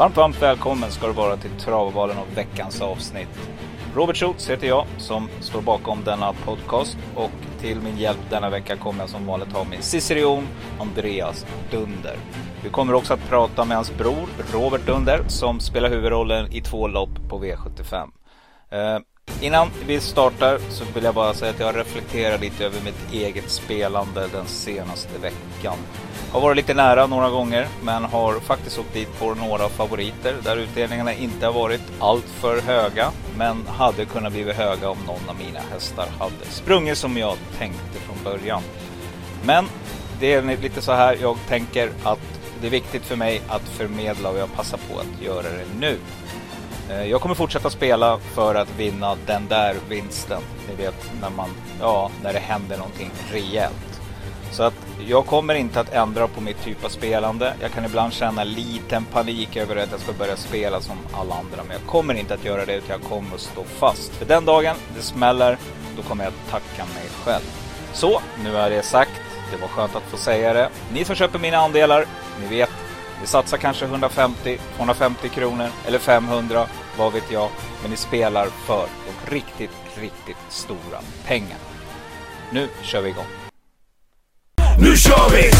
Varmt, varmt välkommen ska du vara till Travvalen och veckans avsnitt. Robert Schultz heter jag som står bakom denna podcast och till min hjälp denna vecka kommer jag som vanligt ha min Ciceron Andreas Dunder. Vi kommer också att prata med hans bror Robert Dunder som spelar huvudrollen i två lopp på V75. Eh, innan vi startar så vill jag bara säga att jag reflekterar lite över mitt eget spelande den senaste veckan. Har varit lite nära några gånger men har faktiskt åkt dit på några favoriter där utdelningarna inte har varit alltför höga men hade kunnat bli höga om någon av mina hästar hade sprungit som jag tänkte från början. Men det är lite så här jag tänker att det är viktigt för mig att förmedla och jag passar på att göra det nu. Eh, jag kommer fortsätta spela för att vinna den där vinsten. Ni vet när man, ja, när det händer någonting rejält. Så att jag kommer inte att ändra på mitt typ av spelande. Jag kan ibland känna liten panik över att jag ska börja spela som alla andra. Men jag kommer inte att göra det utan jag kommer att stå fast. För den dagen det smäller, då kommer jag att tacka mig själv. Så, nu är det sagt. Det var skönt att få säga det. Ni som köper mina andelar, ni vet, ni satsar kanske 150, 250 kronor eller 500, vad vet jag. Men ni spelar för de riktigt, riktigt stora pengarna. Nu kör vi igång. Nu kör vi!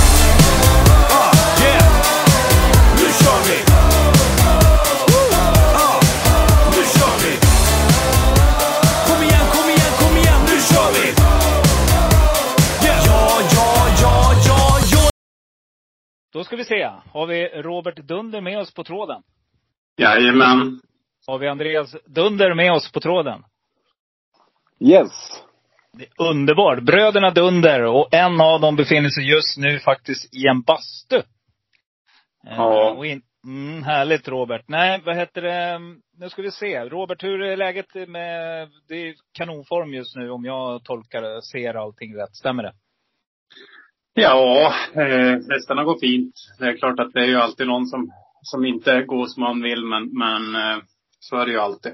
Ah, yeah! Nu kör vi! Ah, nu kör vi! Kom igen, kom igen, kom igen, nu kör vi! Yeah. Ja, ja, ja, ja, ja! Då ska vi se. Har vi Robert Dunder med oss på tråden? Jajamän. Har vi Andreas Dunder med oss på tråden? Yes. Det är underbart. Bröderna Dunder och en av dem befinner sig just nu faktiskt i en bastu. Eh, Ja. och in, mm, härligt Robert. Nej, vad heter det? Nu ska vi se. Robert, hur är läget med, det är kanonform just nu om jag tolkar, ser allting rätt. Stämmer det? Ja, eh, hästarna går fint. Det är klart att det är ju alltid någon som, som inte går som man vill, men, men eh, så är det ju alltid.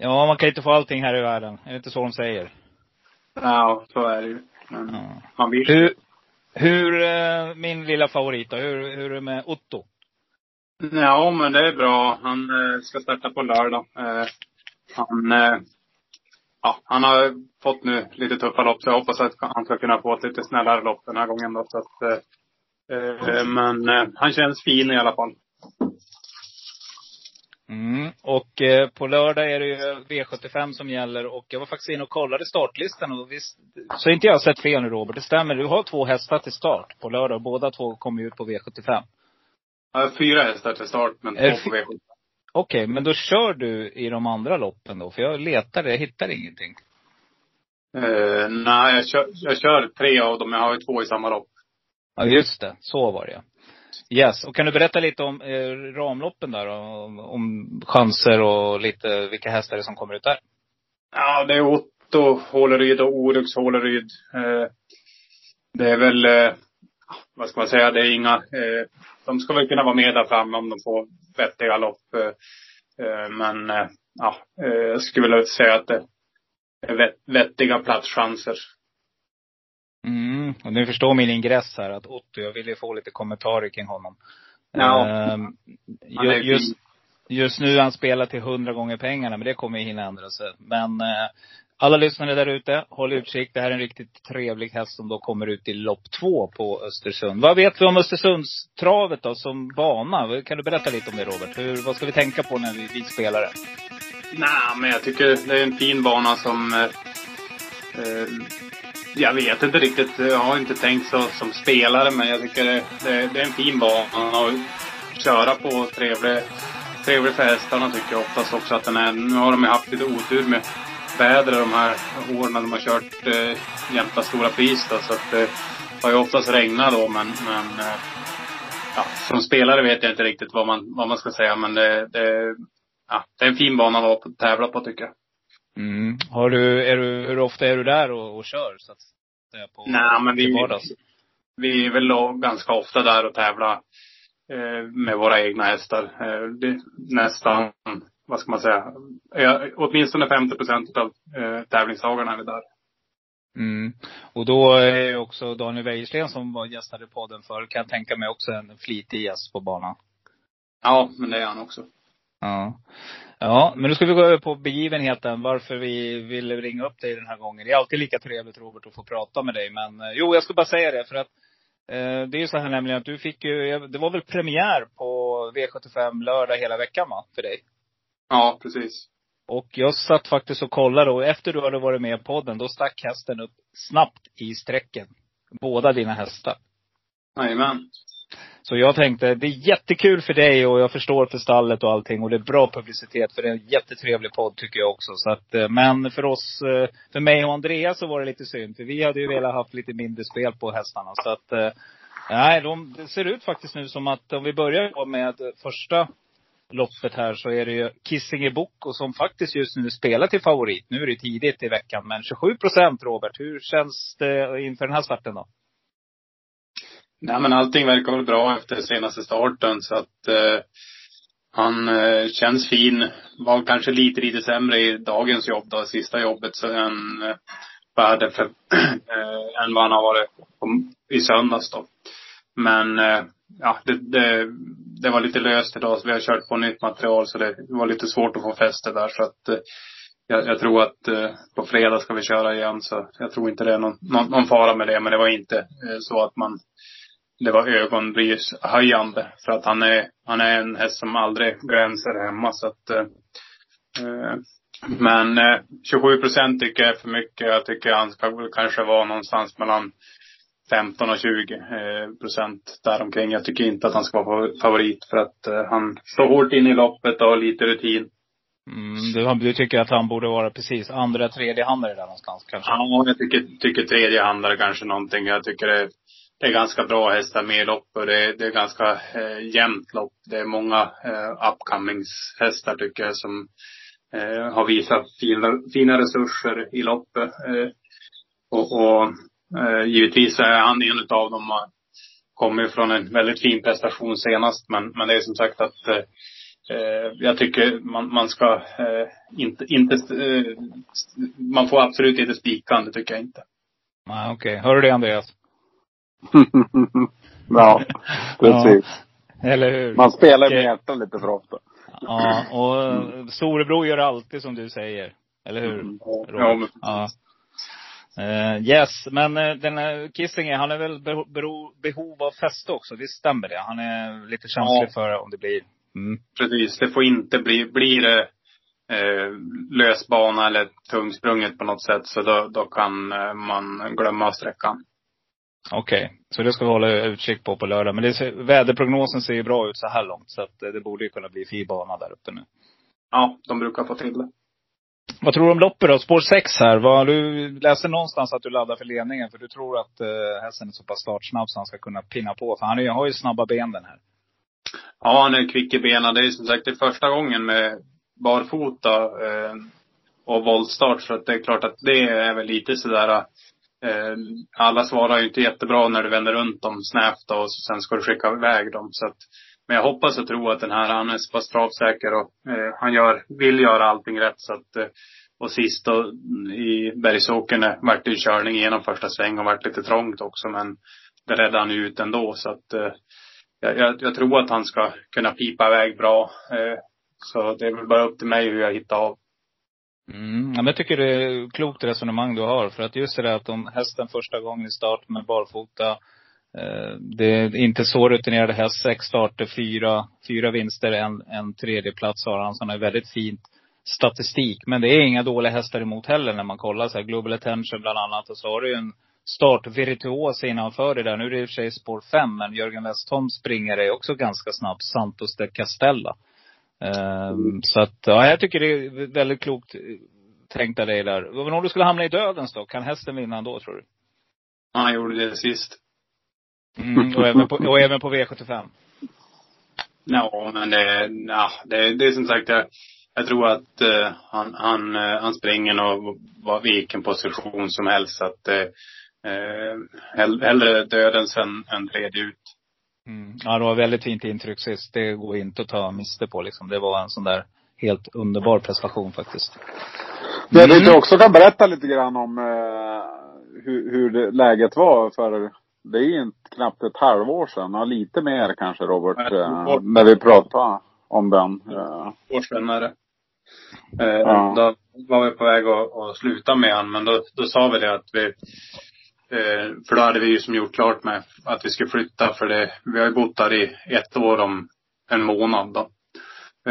Ja, man kan inte få allting här i världen. Är det inte så de säger? Ja, så är det ju. Men Ja. man vill. Hur, hur eh, min lilla favorit då, hur, hur är det med Otto? Ja, men det är bra. Han eh, ska starta på lördag. Eh, han, ja, han har fått nu lite tuffa lopp, så jag hoppas att han ska kunna få ett lite snällare lopp den här gången då. Så att, men han känns fin i alla fall. Mm. Och eh, på lördag är det ju V75 som gäller och jag var faktiskt inne och kollade startlistan och visst, så inte jag har sett fel nu Robert, det stämmer. Du har två hästar till start på lördag och båda två kommer ut på V75. Jag har fyra hästar till start, men två på fy- V7. Okej, men då kör du i de andra loppen då? För jag letade, jag hittade ingenting. Eh, nej, jag kör, jag kör tre av dem. Jag har ju två i samma lopp. Ja, just det. Så var det ja. Yes. Och kan du berätta lite om eh, ramloppen där då? Om, om chanser och lite vilka hästar det är som kommer ut där? Ja, det är Otto Håleryd och Orux Håleryd. Eh, det är väl, eh, vad ska man säga, det är inga, eh, de ska väl kunna vara med där framme om de får vettiga lopp. Eh, eh men, eh, ja, eh, jag skulle vilja säga att det är vettiga platschanser. Mm, och ni förstår min ingress här att Otto, jag vill ju få lite kommentarer kring honom. Ja. Ehm, ju, just, just nu är han spelar till hundra gånger pengarna, men det kommer ju hinna ändra sig. Men eh, alla lyssnare där ute, håll utkik. Det här är en riktigt trevlig häst som då kommer ut i lopp två på Östersund. Vad vet vi om Östersundstravet då som bana? Kan du berätta lite om det Robert? Hur, vad ska vi tänka på när vi, vi spelar det? Nej, men jag tycker det är en fin bana som... Eh, eh, jag vet inte riktigt. Jag har inte tänkt så som spelare, men jag tycker det, det, det är en fin bana att köra på. Trevlig, trevlig för hästarna tycker jag oftast också att den är. Nu har de ju haft lite otur med vädret de här åren när de har kört eh, Jämtlands stora pris då, så att eh, det har ju oftast regnat då, men, men eh, ja, som spelare vet jag inte riktigt vad man, vad man ska säga, men det, det ja, det är en fin bana att vara på, tävla på tycker jag. Mm. Har du, är du, hur ofta är du där och, och kör så att säga på, Nej, men vi, vardags? vi är väl ganska ofta där och tävlar eh, med våra egna hästar. Eh, det, nästan, vad ska man säga, eh, åtminstone 50 procent av eh, tävlingsdagarna är vi där. Mm. Och då är också Daniel Wäjersten som var gästade podden förr, kan jag tänka mig också en flitig gäst på banan. Ja, men det är han också. Ja. Ja, men nu ska vi gå över på begivenheten. Varför vi ville ringa upp dig den här gången. Det är alltid lika trevligt Robert att få prata med dig. Men eh, jo, jag ska bara säga det för att eh, det är ju så här nämligen att du fick ju, det var väl premiär på V75 lördag hela veckan va? För dig? Ja, precis. Och jag satt faktiskt och kollade och efter du hade varit med i podden, då stack hästen upp snabbt i sträcken. Båda dina hästar. Jajamän. Så jag tänkte, det är jättekul för dig och jag förstår för stallet och allting och det är bra publicitet för det är en jättetrevlig podd tycker jag också. Så att, eh, men för oss, eh, för mig och Andreas så var det lite synd. För vi hade ju velat haft lite mindre spel på hästarna. Så att, eh, nej, de, det ser ut faktiskt nu som att om vi börjar med första loppet här så är det ju Kissinger Boko som faktiskt just nu spelar till favorit. Nu är det tidigt i veckan, men 27 procent Robert. Hur känns det inför den här starten då? Nej men allting verkar väl bra efter senaste starten så att eh, han eh, känns fin. Var kanske lite, lite sämre i dagens jobb då, sista jobbet, så än eh, värde för, eh, än vad han har varit på, i söndags då. Men eh, ja, det, det, det var lite löst idag så vi har kört på nytt material så det var lite svårt att få fäste där så att eh, jag, jag, tror att eh, på fredag ska vi köra igen så jag tror inte det är någon, någon, någon fara med det. Men det var inte eh, så att man det var ögonbrynshöjande. För att han är, han är en häst som aldrig glänser hemma så att eh, eh Men eh, 27 procent tycker jag är för mycket. Jag tycker han ska kanske vara någonstans mellan 15 och 20 eh, procent däromkring. Jag tycker inte att han ska vara favorit för att eh, han står hårt in i loppet och har lite rutin. Mm, du, du, tycker att han borde vara precis andra, tredje handare där någonstans kanske? Ja, jag tycker, tycker tredje handare kanske någonting. Jag tycker det det är ganska bra hästar med i lopp och det är, det är ganska eh, jämnt lopp. Det är många eh, upcomings-hästar tycker jag som eh, har visat fina, fina resurser i loppet. Eh, och, och eh, givetvis är han en av dem. Han kommer från en väldigt fin prestation senast. Men, men det är som sagt att eh, eh jag tycker man, man ska eh, inte, inte eh, man får absolut inte spika det tycker jag inte. Nej, okej. Okay. Hör du det Andreas? ja, precis. Ja, eller hur? Man spelar med hjärtat lite för ofta. Ja, och mm. storebror gör alltid som du säger. Eller hur? Mm. Ja, men... ja. Uh, yes, men uh, den här Kissinger, han är väl bero, behov av fäste också, visst stämmer det? Han är lite känslig ja. för om det blir mm. Precis, det får inte bli, blir det eh, lösbana eller tungsprunget på något sätt så då, då kan eh, man glömma sträckan. Okej, okay. så det ska vi hålla utkik på på lördag. Men det ser, väderprognosen ser ju bra ut så här långt. Så att det borde ju kunna bli fin bana där uppe nu. Ja, de brukar få till det. Vad tror du om loppet då? Spår 6 här. Vad, du läste någonstans att du laddar för ledningen. För du tror att uh, hästen är så pass startsnabb så han ska kunna pinna på. För han är, har ju snabba ben den här. Ja, han är kvick i benen. Det är som sagt det är första gången med barfota eh, och voltstart. Så att det är klart att det är väl lite sådär Eh, Ehm, alla svarar ju inte jättebra när du vänder runt dem snävt och sen ska du skicka iväg dem. Så att, men jag hoppas och tror att den här, han är så pass travsäker och eh, han gör, vill göra allting rätt. Så att, eh, och sist då i Bergsåkern eh, vart det ju körning genom första sväng och vart lite trångt också. Men det räddade han ut ändå. Så att eh, jag, jag, tror att han ska kunna pipa iväg bra. Eh, så det är väl bara upp till mig hur jag hittar av. Mm, jag tycker det är klokt resonemang du har. För att just det där att om hästen första gången i start med barfota. Eh, det är inte så rutinerade häst. Sex starter, fyra, fyra vinster, en, en tredje plats har han. Så han har väldigt fint statistik. Men det är inga dåliga hästar emot heller när man kollar så här. Global Attention bland annat. Och så har du ju en startvirtuos innanför det där. Nu är det i och för sig spår fem, men Jörgen Westholm springer är också ganska snabb. Santos de Castella. Um, så att, ja, jag tycker det är väldigt klokt tänkt av dig där. Men om du skulle hamna i dödens då, kan hästen vinna ändå tror du? Ja, han gjorde det sist. Mm, och, även på, och även på V75? Ja, men det, ja, det, det är som sagt, jag, jag tror att uh, han, han, uh, han springer nog var vilken position som helst. Så att uh, hellre dödens än, än tredje ut. Mm. Ja, det var väldigt fint intryck sist. Det går inte att ta miste på liksom. Det var en sån där helt underbar prestation faktiskt. Mm. Jag du också kan berätta lite grann om eh, hur, hur det, läget var för, det är inte knappt ett halvår sedan. Ja, lite mer kanske Robert. Eh, när vi pratade om den. Eh, årsvinnare. Eh, Ja. Då var vi på väg att, att sluta med han, men då, då sa vi det att vi Eh, för då hade vi ju som gjort klart med att vi skulle flytta för det, vi har ju bott där i ett år om en månad då.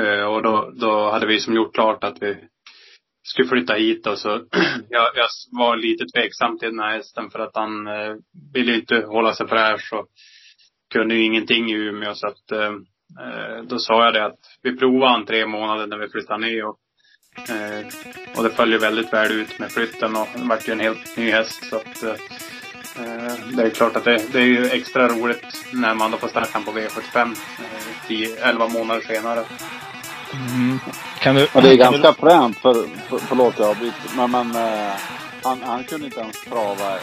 Eh, och då, då hade vi som gjort klart att vi skulle flytta hit och så, jag, jag var lite tveksam till den här hästen för att han eh, ville ju inte hålla sig fräsch och kunde ju ingenting i Umeå så att eh, eh då sa jag det att vi provar han tre månader när vi flyttar ner och och det följer väldigt väl ut med flytten och det vart ju en helt ny häst så att eh, eh, det är klart att det, det är ju extra roligt när man då får starta han på V75 eh, 10, 11 månader senare. Mm. Kan du... och det är ganska fränt för, för förlåt jag avbryter. Men, men eh, han, han kunde inte ens trava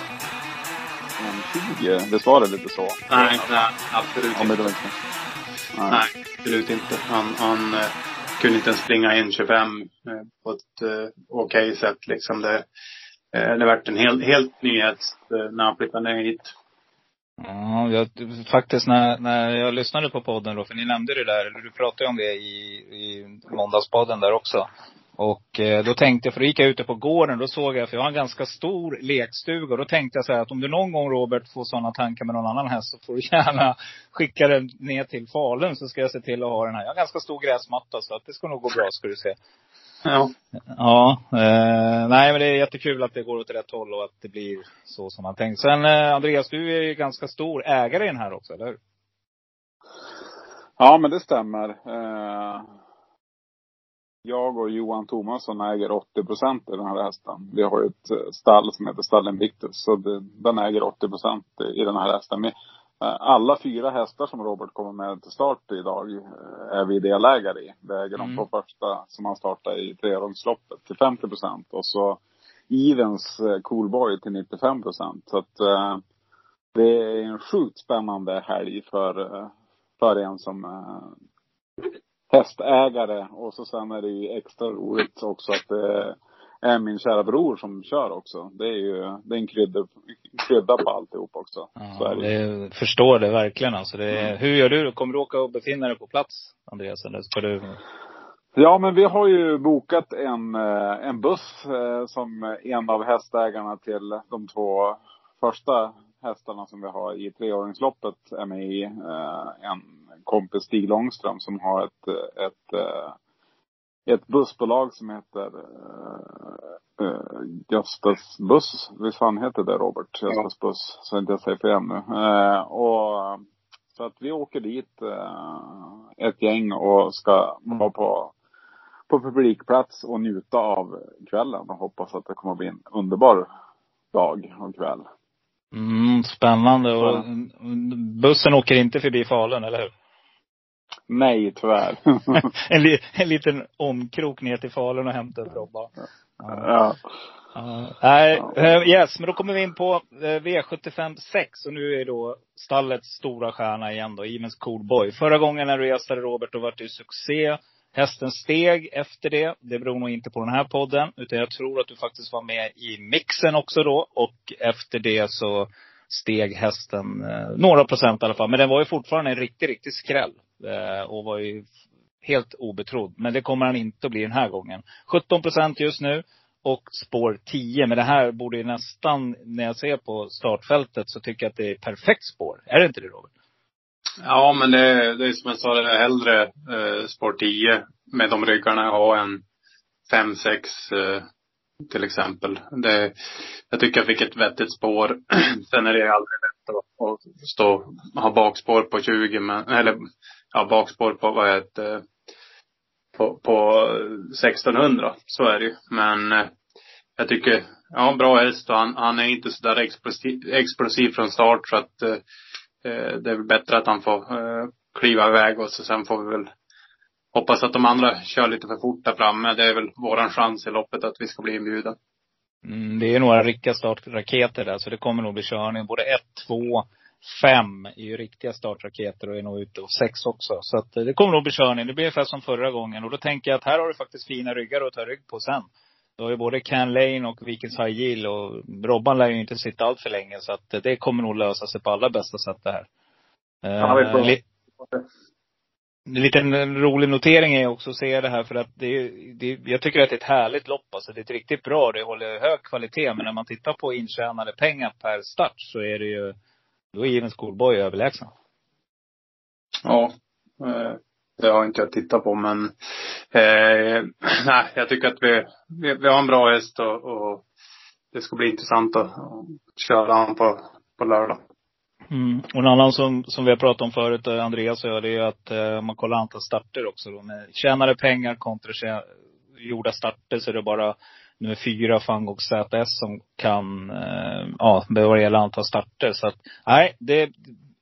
en 20. Det var det lite så. Nej, nej absolut inte. Nej. Nej, absolut inte. Han, han eh, kunde inte ens springa 1.25 eh, på ett eh, okej sätt liksom. Det, eh, det vart en helt, helt nyhet eh, när han flyttade ner hit. Ja, jag, faktiskt när, när jag lyssnade på podden då, för ni nämnde det där, eller du pratade om det i, i måndagspodden där också. Och eh, då tänkte jag, för då gick jag ute på gården, då såg jag, för jag har en ganska stor lekstuga. Och då tänkte jag så här att om du någon gång Robert får sådana tankar med någon annan häst så får du gärna skicka den ner till Falun så ska jag se till att ha den här. Jag har en ganska stor gräsmatta så att det ska nog gå bra ska du se. Ja. Ja, eh, nej men det är jättekul att det går åt rätt håll och att det blir så som man tänkt. Sen eh, Andreas, du är ju ganska stor ägare i den här också, eller hur? Ja, men det stämmer. Eh, jag och Johan Tomasson äger 80 procent i den här hästen. Vi har ju ett eh, stall som heter Stall Invictus. Så det, den äger 80 procent i den här hästen. Men, eh, alla fyra hästar som Robert kommer med till start idag eh, är vi delägare i. Vi äger de Mm. två första som han startar i trerumsloppet till 50 procent. Och så Evens Coolboy till 95 procent. Så att eh, det är en sjukt spännande helg för, för en som eh, hästägare. Och så sen är det ju extra roligt också att det är min kära bror som kör också. Det är ju, det är en krydda, krydda på alltihop också. Så är det. förstår det verkligen alltså. Det är, hur gör du? Kommer du åka och befinna dig på plats, Andreas? Eller ska du? Ja, men vi har ju bokat en, eh, en buss eh, som en av hästägarna till de två första hästarna som vi har i treåringsloppet är med i. Eh, En kompis, Stig Långström, som har ett, ett, eh, ett bussbolag som heter eh, Göstas Buss. Visst fan heter det Robert? Göstas Buss. Så inte jag säger fel nu. Och så att vi åker dit ett gäng och ska vara på, på publikplats och njuta av kvällen och hoppas att det kommer att bli en underbar dag och kväll. Mm, spännande. Och bussen åker inte förbi Falun, eller hur? Nej, tyvärr. en, li, en liten omkrok ner till Falun och hämta upp Robba. Ja. ja. Ja. Nej, eh, yes, men då kommer vi in på eh, V75 6 och nu är då stallets stora stjärna igen då, Evens Coolboy. Förra gången när du gästade Robert, då var det ju succé. Hästen steg efter det. Det beror nog inte på den här podden, utan jag tror att du faktiskt var med i mixen också då. Och efter det så steg hästen eh, några procent i alla fall. Men den var ju fortfarande en riktig, riktig skräll. Eh, och var ju helt obetrodd. Men det kommer han inte att bli den här gången. 17 procent just nu och spår 10. Men det här borde ju nästan, när jag ser på startfältet, så tycker jag att det är perfekt spår. Är det inte det Robert? Ja, men det, det är som jag sa, det är hellre eh, spår 10 med de ryggarna jag har än 5-6 eh, till exempel. Det, jag tycker jag fick ett vettigt spår. Sen är det aldrig lätt att, att stå, ha bakspår på 20, men, eller ja, bakspår på vad heter på, på 1600. Så är det ju. Men eh, jag tycker, ja, bra häst och han, han är inte så där explosiv, explosiv från start så att eh, Eh, det är väl bättre att han får eh, kliva iväg och så sen får vi väl hoppas att de andra kör lite för fort där framme. Det är väl våran chans i loppet att vi ska bli inbjudna. Mm, det är några riktiga startraketer där, så det kommer nog bli körning. Både 1, 2, 5 är ju riktiga startraketer och är nog ute och 6 också. Så att det kommer nog bli körning. Det blir ungefär som förra gången. Och då tänker jag att här har du faktiskt fina ryggar att ta rygg på sen. Du har ju både Can Lane och Vikings High Yield och Robban lär ju inte sitta allt för länge så att det kommer nog lösa sig på allra bästa sätt det här. Ja, vi får- Eh, li- en liten rolig notering är också att se det här för att det, är- det jag tycker att det är ett härligt lopp alltså. Det är ett riktigt bra, det håller hög kvalitet. Men när man tittar på intjänade pengar per start så är det ju, då är Given Schoolboy överlägsen. Ja. Det har inte jag tittat på men eh, nej, jag tycker att vi, vi, vi har en bra häst och, och det ska bli intressant att, att köra han på, på lördag. Mm. Och en annan som, som vi har pratat om förut, eh, Andreas och jag, det är ju att eh, om man kollar antal starter också då. Med tjänade pengar kontra tjä- gjorda starter så är det bara nummer fyra, Fang och ZS, som kan, eh, ja, vad det gäller antal starter. Så att, nej, det,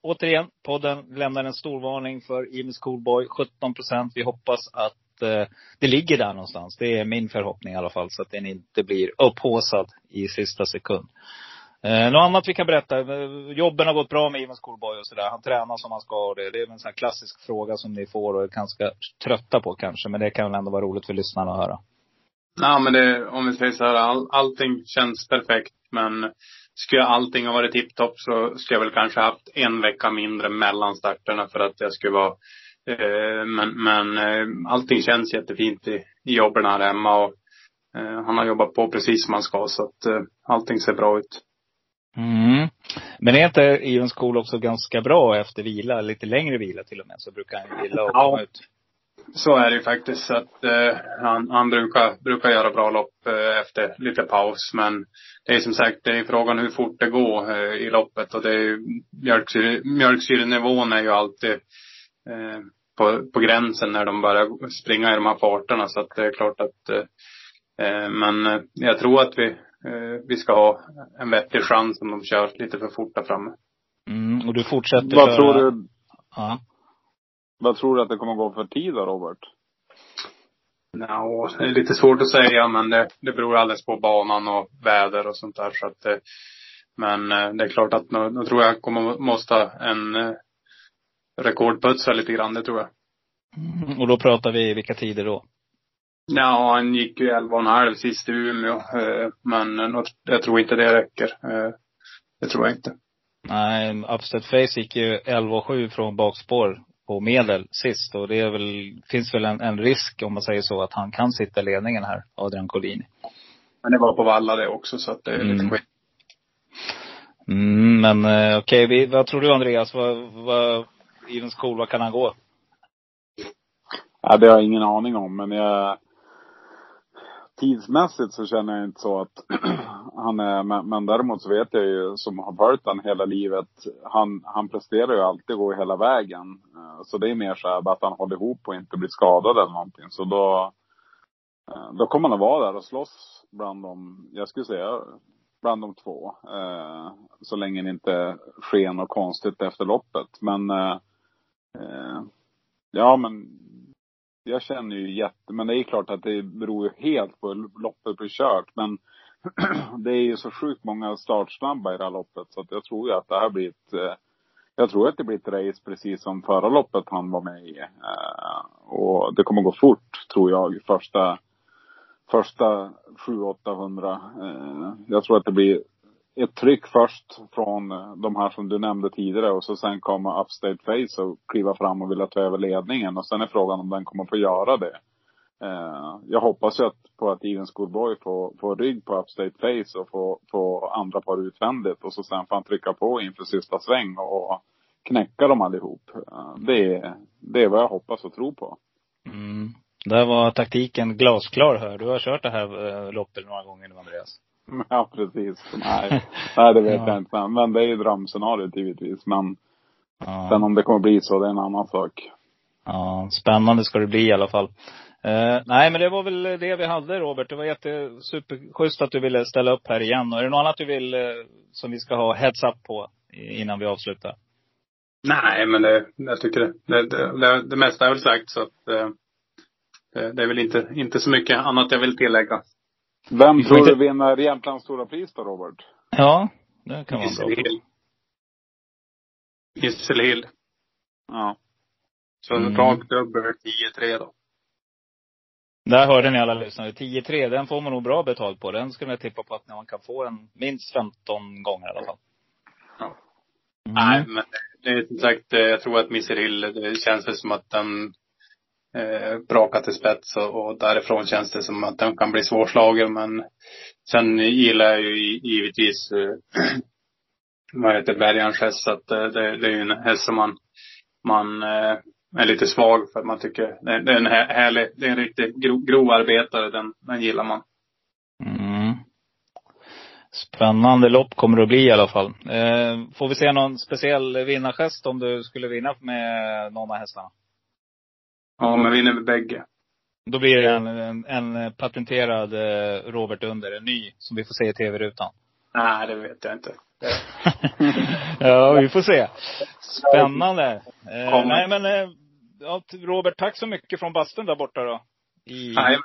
återigen, podden lämnar en stor varning för Imus Coolboy. 17 procent. Vi hoppas att eh, det ligger där någonstans. Det är min förhoppning i alla fall. Så att den inte blir upphaussad i sista sekund. Eh, något annat vi kan berätta. Eh, jobben har gått bra med Ivan Schoolboy och sådär. Han tränar som han ska och det. Det är en sån här klassisk fråga som ni får och är ganska trötta på kanske. Men det kan väl ändå vara roligt för lyssnarna att höra. Nej men det, om vi säger så här, all, allting känns perfekt men skulle allting ha varit tipptopp så skulle jag väl kanske haft en vecka mindre mellan starterna för att jag skulle vara eh, men, men eh, allting känns jättefint i, i jobben här hemma och eh, han har jobbat på precis som han ska så att eh, allting ser bra ut. Mm. Men är inte Ivan School också ganska bra efter vila, lite längre vila till och med, så brukar han gilla att Ja. komma ut. Så är det ju faktiskt. Att, eh, han, han brukar, brukar göra bra lopp eh, efter lite paus. Men det är som sagt, det är frågan hur fort det går eh, i loppet. Och det är ju, mjölksyre, mjölksyrenivån är ju alltid eh, på, på gränsen när de börjar springa i de här farterna. Så att det är klart att eh, eh, men eh, jag tror att vi, eh, vi ska ha en vettig chans om de kör lite för fort där framme. Mm. Och du fortsätter Vad köra- tror du, Ja. Vad tror du att det kommer gå för tid då, Robert? Ja, det är lite svårt att säga men det, det beror alldeles på banan och väder och sånt där så att det, Men eh, det är klart att nu, nu tror jag kommer måste ha en eh, rekordputsa lite grann, det tror jag. Mm. Och då pratar vi vilka tider då? Ja, han gick ju 11,5 sist i Umeå. eh, Men eh, jag tror inte det räcker. Eh, Det tror jag inte. Nej, Upstead Face gick ju 11,7 från bakspår på medel sist. Och det är väl, finns väl en, en risk, om man säger så, att han kan sitta i ledningen här, Adrian Collini. Men det var på Valla det också så att det är lite Mm. skit. Mm, men eh, okej, vi- vad tror du Andreas? Vad, vad, Evens Cool, vad kan han gå? Ja, det har jag ingen aning om, men jag... Tidsmässigt så känner jag inte så att han är, men, men däremot så vet jag ju, som har följt han hela livet, han, han presterar ju alltid gå hela vägen. Så det är mer så här att han håller ihop och inte blir skadad eller någonting. Så då, eh, då kommer han att vara där och slåss bland de, jag skulle säga, bland de två. Eh, så länge det inte sker något konstigt efter loppet. Men, eh, ja men jag känner ju jätte, men det är klart att det beror ju helt på hur loppet blir kört. Men det är ju så sjukt många startsnabba i det här loppet så att jag tror ju att det här blir ett, jag tror att det blir ett race precis som förra loppet han var med i. Eh, Och det kommer gå fort tror jag första, första 700-800. Eh, Jag tror att det blir ett tryck först från eh, de här som du nämnde tidigare och så sen kommer Upstate Face och kliva fram och vilja ta över ledningen. Och sen är frågan om den kommer få göra det. Eh, Jag hoppas ju att, på att Even Schoolboy får, får rygg på Upstate Face och får, får andra par utvändigt. Och så sen får han trycka på inför sista sväng och knäcka dem allihop. Eh, Det är, det är vad jag hoppas och tror på. Mm. Där var taktiken glasklar här. Du har kört det här eh, loppet några gånger nu Andreas. Ja, precis. Nej, nej det vet Ja. jag inte. Men det är ju drömscenariot givetvis. Men Ja. sen om det kommer bli så, det är en annan sak. Ja, spännande ska det bli i alla fall. Eh, nej, men det var väl det vi hade Robert. Det var jättesuperschysst att du ville ställa upp här igen. Och är det något annat du vill, eh, som vi ska ha heads up på innan vi avslutar? Nej, men det, jag tycker det, det, det, det, det mesta är väl sagt så att eh, det, det är väl inte, inte så mycket annat jag vill tillägga. Vem Vi får tror inte- du vinner Jämtlands stora pris då, Robert? Ja, det kan vara bra. Gisselhill. Ja. Så Mm. rakt dubbel 10-3 då. Där hörde ni alla lyssnare. 10-3, den får man nog bra betalt på. Den skulle jag tippa på att man kan få en minst 15 gånger i alla fall. Ja. Mm. Nej, men det är som sagt, eh, jag tror att Mr Hill, det känns väl som att den eh, brakar till spets och, och därifrån känns det som att den kan bli svårslagen. Men sen gillar jag ju gi- givetvis, eh, vad heter Bergarns häst, så att eh, det, det är ju en häst som man, man eh, är lite svag för att man tycker det, är en här- härlig, det är en riktigt gro, grovarbetare, den, den gillar man. Mm. Spännande lopp kommer det att bli i alla fall. Eh, får vi se någon speciell vinnargest om du skulle vinna med någon av hästarna? Ja, men vinner med bägge. Då blir det en, en, en patenterad eh, Robert Under, en ny, som vi får se i tv-rutan. Nej, det vet jag inte. ja, vi får se. Spännande. Eh, nej men, eh, ja, Robert, tack så mycket från bastun där borta då. I Nej,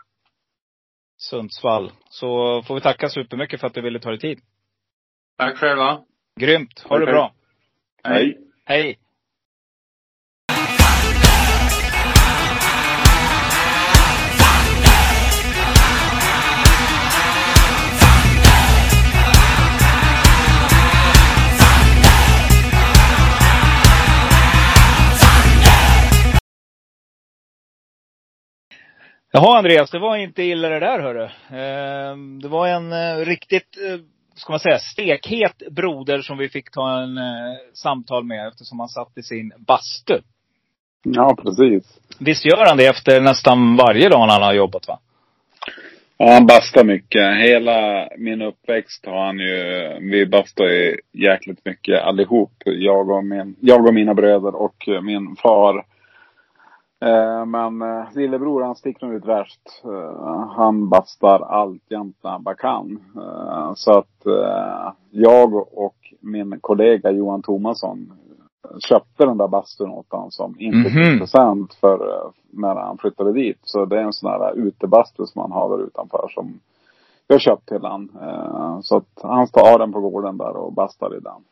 Sundsvall. Så får vi tacka supermycket för att du ville ta dig tid. tack själva. Grymt. Ha det Okej. bra. Hej. Hej. Jaha Andreas, det var inte illa det där hörru. Eh, Det var en eh, riktigt, eh, ska man säga, stekhet broder som vi fick ta en eh, samtal med eftersom han satt i sin bastu. Ja, precis. Visst gör han det efter nästan varje dag han har jobbat va? Ja, han bastar mycket. Hela min uppväxt har han ju, vi bastar ju jäkligt mycket allihop. Jag och, min, jag och mina bröder och min far. Eh, men eh, lillebror han sticker nog ut värst. Eh, han bastar alltjämt när han bara kan. Eh, så att jag och min kollega Johan Tomasson köpte den där bastun åt honom som inte Mhm. present för när han flyttade dit. Så det är en sån här utebastu som han har där utanför som jag köpt till han. Så att han står den på gården där och bastar i den.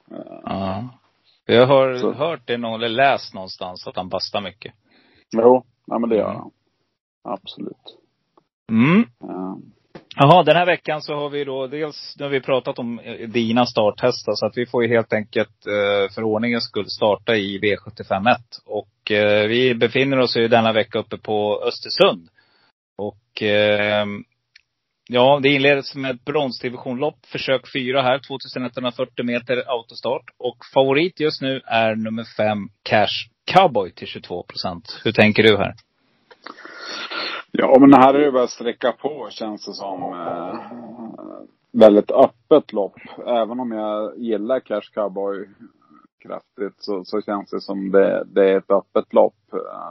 Ja. Jag har Så. hört det någon, eller läst någonstans att han bastar mycket. Jo, ja, men det gör han. Absolut. Mm. Eh, Jaha, den här veckan så har vi då dels, nu har vi pratat om eh, dina starthästar så att vi får ju helt enkelt eh, för ordningens skull starta i V751. Och eh, vi befinner oss ju denna vecka uppe på Östersund. Och eh, ja, det inleds med ett bronsdivisionlopp, försök fyra här, 2140 meter autostart. Och favorit just nu är nummer fem, Cash Cowboy till 22 procent. Hur tänker du här? Ja, men här är det bara sträcka på känns det som. Eh, väldigt öppet lopp. Även om jag gillar Cash Cowboy kraftigt så, så känns det som det, det är ett öppet lopp.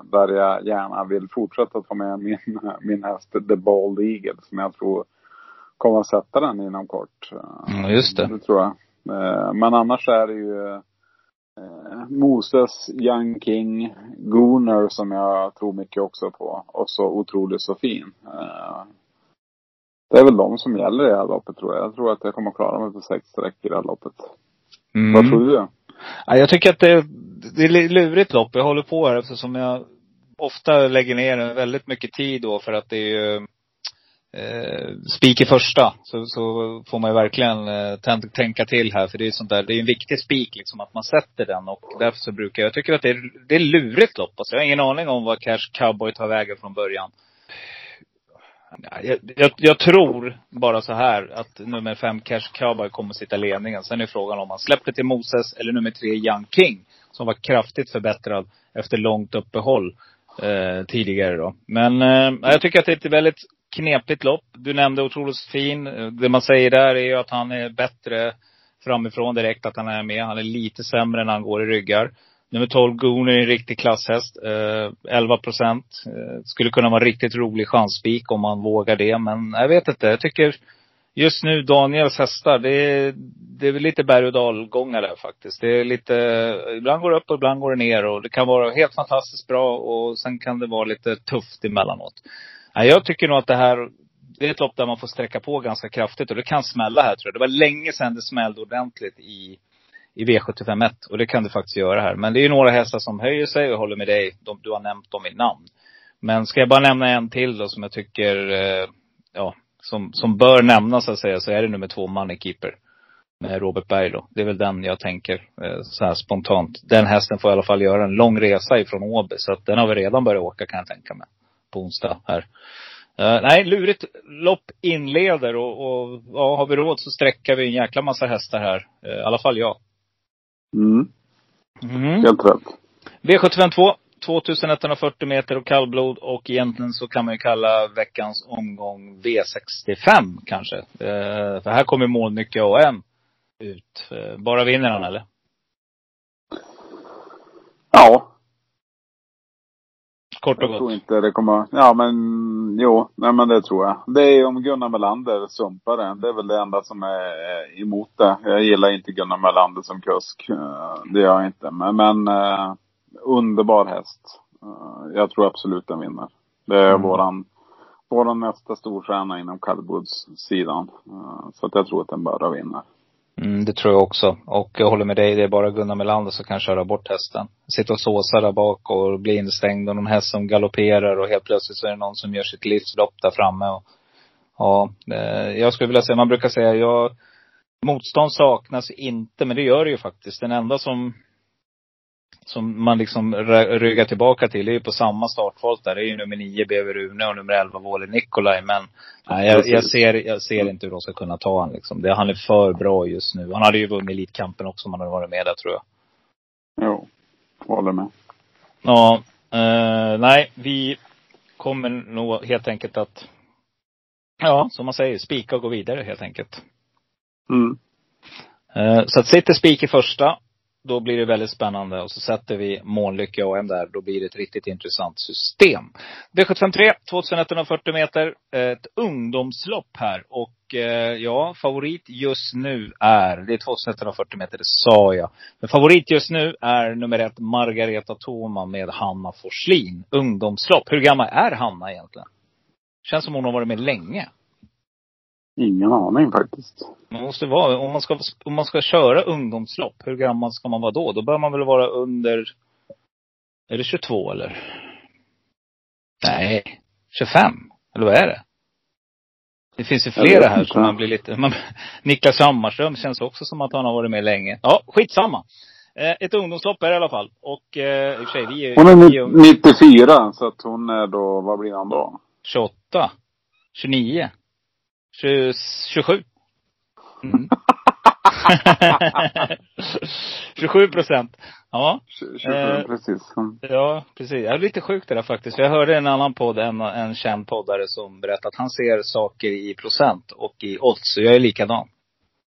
där jag gärna vill fortsätta ta med min, min häst The Bald Eagle som jag tror kommer att sätta den inom kort. Mm, just det. Det tror jag. Eh, Men annars är det ju eh, Moses, Young King, Gooner som jag tror mycket också på. Och så Otroligt så fin. Eh, Det är väl de som gäller i det här loppet tror jag. Jag tror att jag kommer att klara mig på sex streck i det här loppet. Mm. Vad tror du? Ja, jag tycker att det, det är lurigt lopp. Jag håller på här eftersom jag ofta lägger ner väldigt mycket tid då för att det är ju eh, spik i första. Så, så får man ju verkligen eh, tänka till här. För det är sånt där, det är en viktig spik liksom att man sätter den. Och därför så brukar jag, jag tycker att det är, det är lurigt lopp. Alltså jag har ingen aning om vad Cash Cowboy tar vägen från början. Jag, jag, jag tror bara så här att nummer fem Cash Cowboy kommer sitta i ledningen. Sen är frågan om han släpper till Moses eller nummer tre Young King. Som var kraftigt förbättrad efter långt uppehåll eh, tidigare då. Men eh, jag tycker att det är ett väldigt knepigt lopp. Du nämnde otroligt fin. Det man säger där är ju att han är bättre framifrån direkt, att han är med. Han är lite sämre när han går i ryggar. Nummer 12, Gooner, är en riktig klasshäst. Eh, 11 procent. Eh, skulle kunna vara en riktigt rolig chansspik om man vågar det. Men jag vet inte. Jag tycker just nu, Daniels hästar, det är, det är väl lite berg och dalgångar där faktiskt. Det är lite, ibland går det upp och ibland går det ner. Och det kan vara helt fantastiskt bra och sen kan det vara lite tufft emellanåt. Nej, jag tycker nog att det här, det är ett lopp där man får sträcka på ganska kraftigt. Och det kan smälla här tror jag. Det var länge sedan det smällde ordentligt i i V751. Och det kan du faktiskt göra här. Men det är ju några hästar som höjer sig och jag håller med dig. De, du har nämnt dem i namn. Men ska jag bara nämna en till då som jag tycker, eh, ja, som, som bör nämnas så att säga, så är det nummer två Moneykeeper. Med Robert Berg då. Det är väl den jag tänker eh, så här spontant. Den hästen får i alla fall göra en lång resa ifrån Åby. Så att den har vi redan börjat åka kan jag tänka mig. På onsdag här. Uh, nej, lurigt lopp inleder och, och ja, har vi råd så sträcker vi en jäkla massa hästar här. Uh, I alla fall jag. Mm. Mm. Helt rätt. V752, 2140 meter och kallblod och egentligen så kan man ju kalla veckans omgång V65 kanske. Uh, för här kommer målnycke AM ut. Uh, bara vinner han eller? Ja, Kort och jag tror inte det kommer, ja men jo, nej men det tror jag. Det är om Gunnar Melander sumpar det. Det är väl det enda som är emot det. Jag gillar inte Gunnar Melander som kusk. Eh, Det gör jag inte. Men, men eh, underbar häst. Eh, jag tror absolut den vinner. Det är Mm. våran, våran nästa storstjärna inom kallblodssidan. Eh, Så att jag tror att den bara vinner. Mm, det tror jag också. Och jag håller med dig, det är bara Gunnar Melander som kan köra bort hästen. Sitta och såsa där bak och bli instängd och någon häst som galopperar och helt plötsligt så är det någon som gör sitt livslopp där framme. Och, ja, eh, jag skulle vilja säga, man brukar säga, jag, motstånd saknas inte, men det gör det ju faktiskt. Den enda som, som man liksom ryggar tillbaka till, det är ju på samma startfält där. Det är ju nummer nio BV Rune och nummer elva Wåhle Nikolaj. Men nej, jag, jag, ser, jag ser inte hur de ska kunna ta han liksom. Det, han är för bra just nu. Han hade ju vunnit Elitkampen också om han hade varit med där tror jag. Jo, håller med. Ja, eh, nej, vi kommer nog helt enkelt att, ja, som man säger, spika och gå vidare helt enkelt. Mm. Eh, så att sitter spik i första, då blir det väldigt spännande. Och så sätter vi Månlycke AM där, då blir det ett riktigt intressant system. V753, 2140 meter, ett ungdomslopp här. Och eh, ja, favorit just nu är, det är 2140 meter, det sa jag. Men favorit just nu är nummer ett, Margareta Thoma med Hanna Forslin. Ungdomslopp. Hur gammal är Hanna egentligen? Känns som hon har varit med länge. Ingen aning faktiskt. Man måste vara, om man ska, om man ska köra ungdomslopp, hur gammal ska man vara då? Då bör man väl vara under, är det 22 eller? Nej, 25? Eller vad är det? Det finns ju flera här som man blir lite, man, Niklas Hammarström känns också som att han har varit med länge. Ja, skitsamma. Eh, ett ungdomslopp är det i alla fall. Och eh, i och för sig, vi är, Hon är vi är ni- 94, så att hon är då, vad blir han då? 28, 29, 20, 27. Mm. 27 procent. Ja, 27, Eh, precis. Mm. ja, precis. Jag är lite sjukt det där faktiskt. Jag hörde en annan podd, en, en känd poddare som berättade att han ser saker i procent och i odds. Så jag är likadan.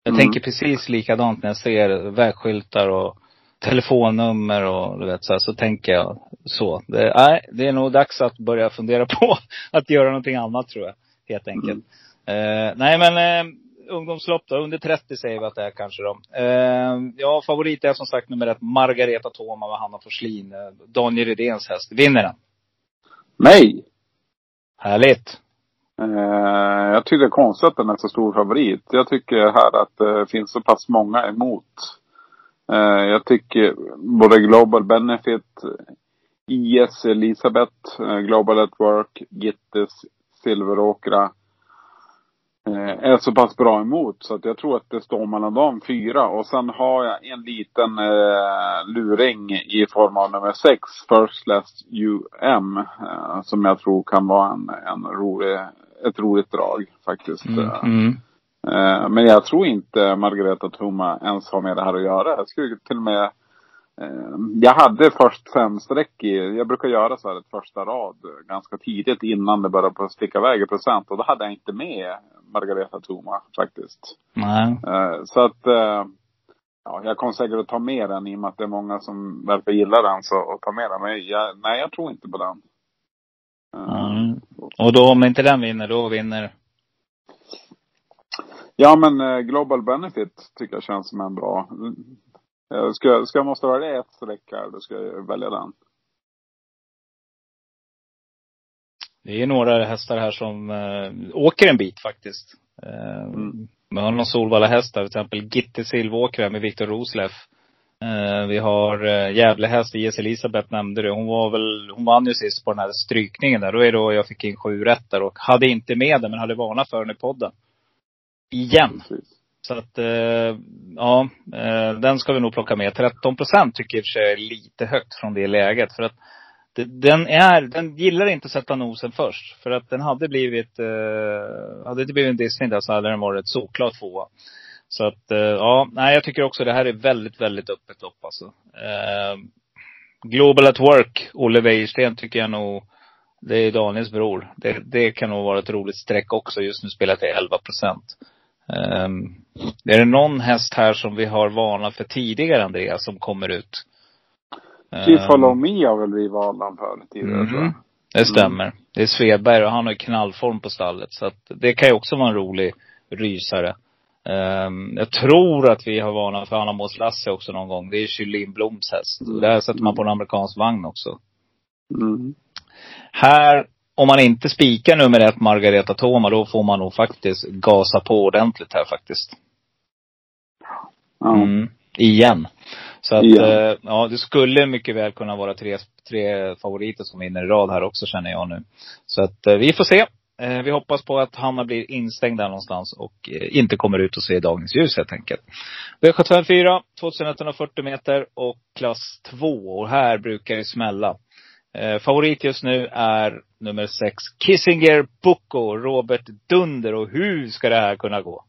Jag Mm. tänker precis likadant när jag ser vägskyltar och telefonnummer och du vet så, här, så tänker jag så. Det, nej, det är nog dags att börja fundera på att göra någonting annat tror jag. Helt enkelt. Eh, nej men eh, ungdomslopp då, under 30 säger vi att det är kanske då. Eh, ja, favorit är som sagt nummer ett, Margareta Thoma med Hanna Forslin. Eh, Daniel Rydéns häst. Vinner den. Nej! Härligt. Eh, jag tycker det är konstigt att den är så stor favorit. Jag tycker här att det finns så pass många emot. Eh, jag tycker både Global Benefit, IS Elisabeth, eh, Global at Work, Gittes, Silveråkra eh, är så pass bra emot så att jag tror att det står mellan de fyra. Och sen har jag en liten eh, luring i form av nummer sex, First Class UM, eh, som jag tror kan vara en, en rolig, ett roligt drag faktiskt. Mm. Eh, Mm. Eh, Men jag tror inte Margareta Thoma ens har med det här att göra. Jag skulle till och med eh, jag hade först fem streck i, jag brukar göra så här ett första rad ganska tidigt innan det börjar på sticka iväg i procent. Och då hade jag inte med Margareta Thoma faktiskt. Nej. Eh, Så att, eh, ja, jag kommer säkert att ta med den i och med att det är många som verkar gilla den så, och ta med den. Men jag, nej, jag tror inte på den. Mm. Och då om inte den vinner, då vinner Ja men eh, Global Benefit tycker jag känns som en bra. Eh, Ska, jag- ska jag måste välja ett streck här, då ska jag välja den. Det är några hästar här som äh, åker en bit faktiskt. Äh, Mm. Man har någon Solvalla hästar, till exempel Gitte Silvåkra med Viktor Rosleff. Eh, vi har uh, Gävlehäst, IS Elisabeth nämnde du. Hon var väl, hon vann ju sist på den här strykningen där. Då är då jag fick in sju rätt där och hade inte med den men hade varnat för den i podden. Igen. Precis. Så att, eh, ja, eh, den ska vi nog plocka med. 13 procent tycker jag i och för sig är lite högt från det läget. För att den är, den gillar inte att sätta nosen först. För att den hade blivit, eh, hade det inte blivit en Disney där så hade den varit såklart tvåa. Så att, eh, ja, nej jag tycker också det här är väldigt, väldigt öppet lopp alltså. Eh, Global at Work, Olle Wäjersten tycker jag nog, det är Daniels bror. Det, det kan nog vara ett roligt streck också. Just nu spelar till 11 procent. Um, är det någon häst här som vi har varnat för tidigare, Andreas, som kommer ut? Chief ehm. Follow Me har väl vi valan för tidigare mm. tror jag. Det stämmer. Mm. Det är Svedberg och han har ju knallform på stallet. Så att det kan ju också vara en rolig rysare. Um, jag tror att vi har varnat för Anna Mås Lasse också någon gång. Det är Kylin Bloms häst. Mm. Där sätter man på en amerikansk vagn också. Mm. Här, om man inte spikar nummer ett Margareta Toma, då får man nog faktiskt gasa på ordentligt här faktiskt. Mm. Igen. Så att, ja. Eh, ja, det skulle mycket väl kunna vara tre, tre favoriter som vinner i rad här också känner jag nu. Så att eh, vi får se. Eh, vi hoppas på att Hanna blir instängd där någonstans och inte kommer ut och ser dagens ljus helt enkelt. V754, 2140 meter och klass 2. Och här brukar det smälla. Favorit just nu är nummer 6, Kissinger Boko, Robert Dunder. Och hur ska det här kunna gå?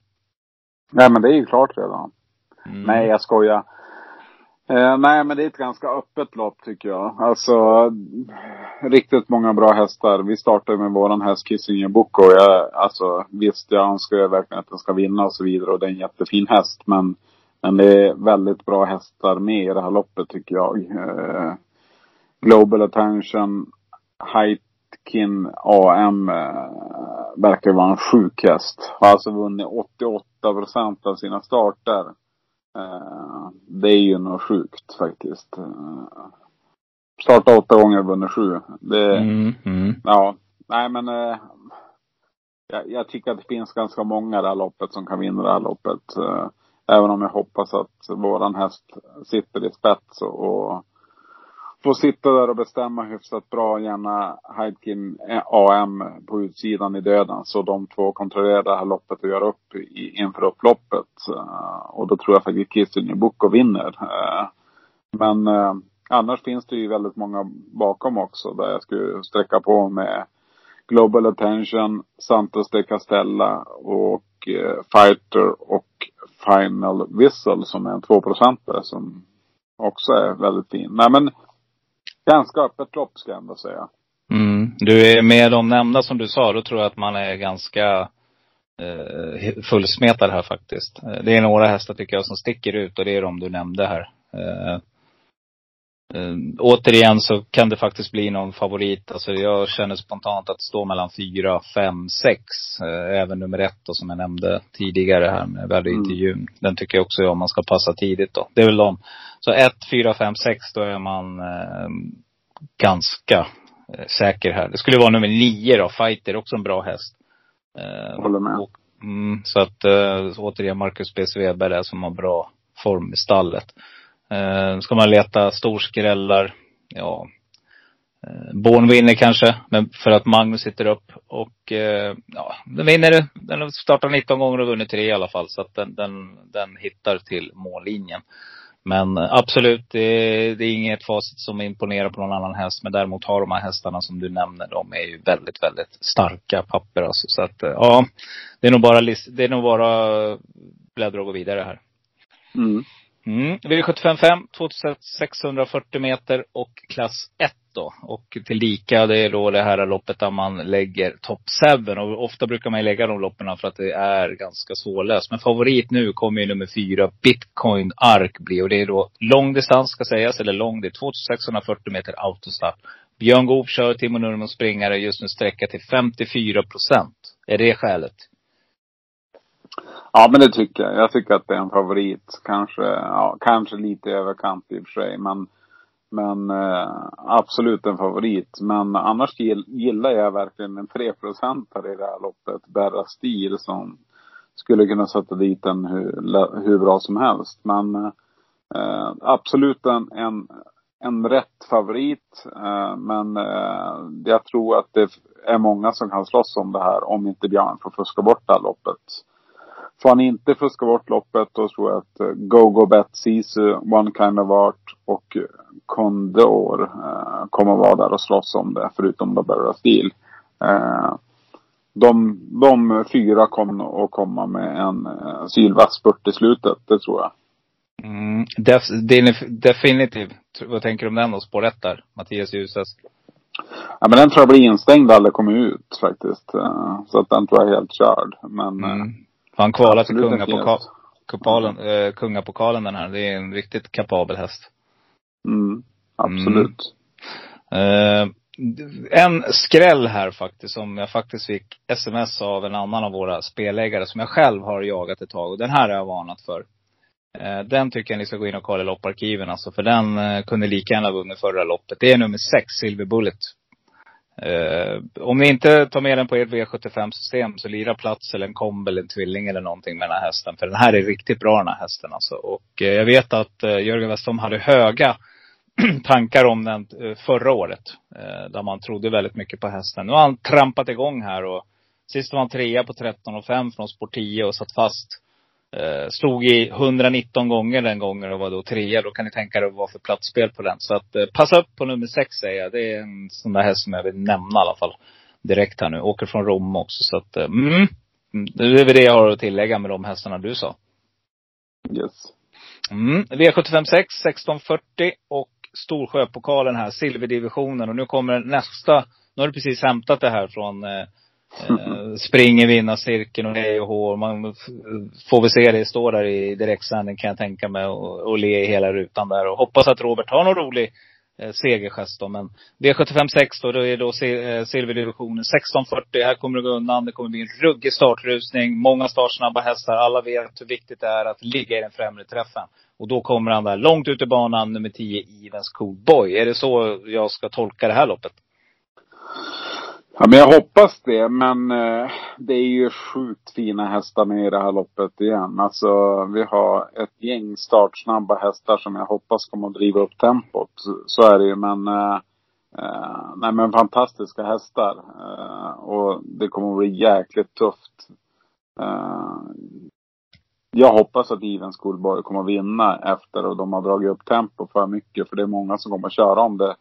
Nej men det är ju klart redan. Mm. Nej jag skojar. Eh, nej, men det är ett ganska öppet lopp tycker jag. Alltså, riktigt många bra hästar. Vi startade med våran häst Kissinger Boko. Jag, alltså, visst, jag önskar ju verkligen att den ska vinna och så vidare. Och det är en jättefin häst. Men, men det är väldigt bra hästar med i det här loppet tycker jag. Eh, Global Attention, Heitkin AM eh, verkar vara en sjuk häst. Har alltså vunnit 88 procent av sina starter. Eh, det är ju något sjukt faktiskt. Eh, starta åtta gånger och vunnit sju. Det, mm, mm. ja, nej men eh, jag, jag, tycker att det finns ganska många i det här loppet som kan vinna det här loppet. även om jag hoppas att våran häst sitter i spets och, och får sitta där och bestämma hyfsat bra, gärna Heidkin eh, AM på utsidan i döden. Så de två kontrollerar det här loppet och gör upp i, inför upploppet. Eh, och då tror jag faktiskt Kissinger Boko vinner. Eh, men annars finns det ju väldigt många bakom också där jag skulle sträcka på med Global Attention, Santos de Castella och Fighter och Final Whistle som är en tvåprocentare som också är väldigt fin. Nej men Ganska öppet lopp ska jag ändå säga. Mm. Du är med de nämnda som du sa, då tror jag att man är ganska eh, fullsmetad här faktiskt. Eh, det är några hästar tycker jag som sticker ut och det är de du nämnde här. Eh, eh, återigen så kan det faktiskt bli någon favorit. Alltså jag känner spontant att stå mellan fyra, fem, sex. Eh, även nummer ett då som jag nämnde tidigare här med värdeintervjun. Mm. Den tycker jag också om man ska passa tidigt då. Det är väl de. Så ett, fyra, fem, sex då är man eh, ganska eh, säker här. Det skulle vara nummer nio då, Fighter, också en bra häst. Håller med. Och, mm, så att återigen Marcus B. Svedberg där som har bra form i stallet. Eh, ska man leta storskrällar, ja. Eh, Born vinner kanske, men för att Magnus sitter upp. Och eh, ja, den vinner. Den har startat 19 gånger och vunnit tre i alla fall. Så att den, den, den hittar till mållinjen. Men eh, absolut, det är, det är inget facit som imponerar på någon annan häst. Men däremot har de här hästarna som du nämner, de är ju väldigt, väldigt starka papper alltså. Så att eh, ja, det är nog bara, det är nog bara bläddra och gå vidare här. Mm. Mm. V755, 2640 meter och klass 1 då. Och tillika, det är då det här loppet där man lägger top 7. Och ofta brukar man lägga de loppen för att det är ganska svårlöst. Men favorit nu kommer ju nummer 4, Bitcoin Ark bli. Och det är då lång distans ska sägas, eller lång, det är 2640 meter autostart. Björn Goop kör Timo Nurmos springare just nu sträcka till 54 procent. Är det skälet? Ja men det tycker jag. Jag tycker att det är en favorit. Kanske, ja, kanske lite överkant i och för sig. Men, men eh, absolut en favorit. Men annars gillar jag verkligen en 3 här i det här loppet. Berra Stil som skulle kunna sätta dit den hur, hur bra som helst. Men eh, absolut en, en, en rätt favorit. Eh, men eh, jag tror att det är många som kan slåss om det här om inte Björn får fuska bort det här loppet. Får han inte fuska bort loppet då tror jag att eh, Go Go Bet, Sisu, One Kind of Art och Condor eh, kommer vara där och slåss om det. Förutom Barbara Steel. Eh, de, de fyra kommer att komma med en eh, sylvass spurt i slutet, det tror jag. Mm, def, definitivt. Vad tänker du om den då? Spår 1 där? Mattias Djusas. Ja men den tror jag blir instängd aldrig kommer ut faktiskt. Eh, så att den tror jag är helt körd. Men. Mm. Eh, Han kvalar till kungapokalen, eh, kungapokalen den här. Det är en riktigt kapabel häst. Mm, absolut. Mm. Uh, en skräll här faktiskt, som jag faktiskt fick sms av en annan av våra spelägare, som jag själv har jagat ett tag. Och den här har jag varnat för. Uh, den tycker jag ni ska gå in och kolla i lopparkiven alltså, för den uh, kunde lika gärna vunnit förra loppet. Det är nummer sex, Silver Bullet. Eh, om ni inte tar med den på ert V75-system så lira plats eller en komb eller en tvilling eller någonting med den här hästen. För den här är riktigt bra den här hästen alltså. Och eh, jag vet att eh, Jörgen Westholm hade höga tankar om den eh, förra året. Eh, där man trodde väldigt mycket på hästen. Nu har han trampat igång här och sist var han trea på 13,5 från sport 10 och satt fast. Eh, stod i 119 gånger den gången och var då trea. Då kan ni tänka er vad var för platsspel på den. Så att eh, passa upp på nummer sex säger jag. Det är en sån där häst som jag vill nämna i alla fall. Direkt här nu. Åker från Rom också så att, eh, mm. Det är väl det jag har att tillägga med de hästarna du sa. Yes. Mm. V75 6, 1640 och Storsjöpokalen här, silverdivisionen. Och nu kommer nästa, nu har du precis hämtat det här från eh, springer vinnarcirkeln och hej och hår. Man får väl se det stå där i direktsändning kan jag tänka mig och, och le i hela rutan där. Och hoppas att Robert har någon rolig eh, segergest då. Men V75 6 då, då är då eh, silverdivisionen 1640. Här kommer det gå undan. Det kommer bli en ruggig startrusning. Många startsnabba hästar. Alla vet hur viktigt det är att ligga i den främre träffen. Och då kommer han där långt ut i banan, nummer 10, Evens Cool Boy. Är det så jag ska tolka det här loppet? Ja, men jag hoppas det. Men eh, det är ju sjukt fina hästar med i det här loppet igen. Alltså vi har ett gäng startsnabba hästar som jag hoppas kommer att driva upp tempot. Så är det ju. Men, eh, eh, nej men fantastiska hästar. Eh, och det kommer att bli jäkligt tufft. Eh, jag hoppas att Even Schoolboy kommer att vinna efter och de har dragit upp tempo för mycket. För det är många som kommer att köra om det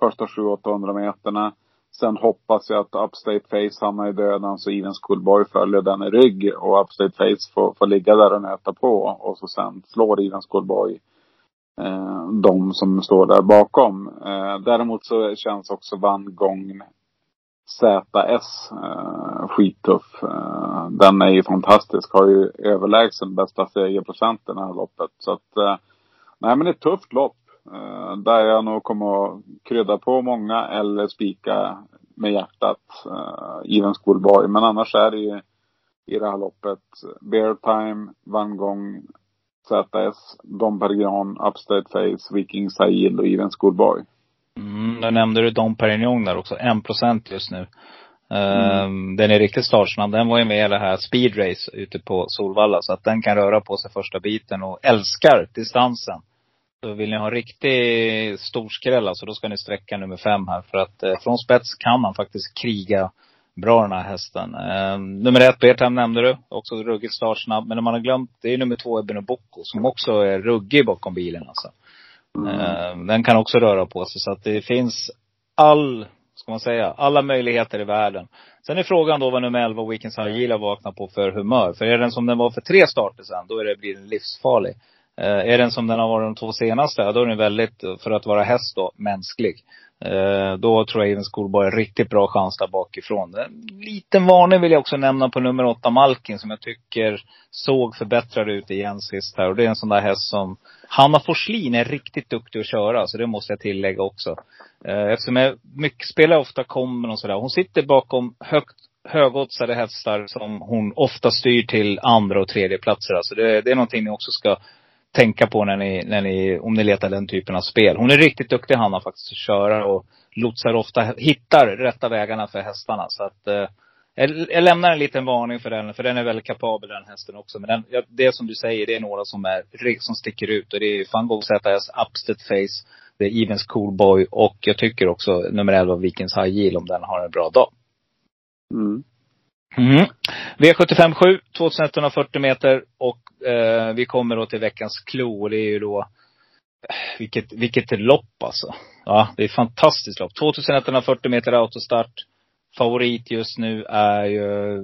första 700-800 meterna. Sen hoppas jag att Upstate Face hamnar i döden så Even Schoolboy följer den i rygg och Upstate Face får, får ligga där och nöta på. Och så sen slår Even Schoolboy eh, de som står där bakom. Eh, däremot så känns också Van Gogh ZS eh, skittuff. Eh, den är ju fantastisk. Har ju överlägsen bästa segerprocenten i det här loppet. Så att, eh, nej men det är ett tufft lopp. Uh, där jag nog kommer att krydda på många eller spika med hjärtat uh, Even Schoolboy. Men annars är det ju i det här loppet Bear Time, Van Gogh, ZS, Dom Perignon, Upstate Face, Viking Sail och Even Schoolboy. Mm, då nämnde du Dom Perignon där också. 1% just nu. Mm. Um, den är riktigt startsnabb. Den var ju med i det här speedrace ute på Solvalla. Så att den kan röra på sig första biten och älskar distansen. Så vill ni ha en riktig storskräll alltså, då ska ni sträcka nummer fem här. För att eh, från spets kan man faktiskt kriga bra den här hästen. Eh, nummer ett, Bertham nämnde du. Också ruggigt startsnabb. Men när man har glömt, det är nummer två, Ebben Bocco, som också är ruggig bakom bilen alltså. Mm. Eh, den kan också röra på sig. Så att det finns all, ska man säga, alla möjligheter i världen. Sen är frågan då vad nummer 11, Weekends Agila vaknar på för humör. För är den som den var för tre starter sen, då är det, blir den livsfarlig. Eh, är den som den har varit de två senaste, då är den väldigt, för att vara häst då, mänsklig. Eh, då tror jag Even Schoolboy har riktigt bra chans där bakifrån. En liten varning vill jag också nämna på nummer åtta, Malkin, som jag tycker såg förbättrad ut igen sist här. Och det är en sån där häst som, Hanna Forslin är riktigt duktig att köra, så det måste jag tillägga också. Eh, eftersom jag mycket, spelar ofta kommer och sådär. Hon sitter bakom högt högoddsade hästar som hon ofta styr till andra och tredje platser. Alltså det, det är någonting ni också ska tänka på när ni, när ni, om ni letar den typen av spel. Hon är riktigt duktig Hanna faktiskt att köra och lotsar ofta, hittar rätta vägarna för hästarna. Så att eh, jag, lämnar en liten varning för den, för den är väldigt kapabel den hästen också. Men den, ja, det som du säger, det är några som är, som sticker ut. Och det är Fango ZS, Upstead Face, det är Evens Coolboy och jag tycker också nummer 11 Vikings High Yield om den har en bra dag. Mm. Mm. V75 7, 2140 meter och eh, vi kommer då till veckans klo och det är ju då eh, vilket, vilket lopp alltså. Ja, det är ett fantastiskt lopp. 2140 meter autostart. Favorit just nu är ju,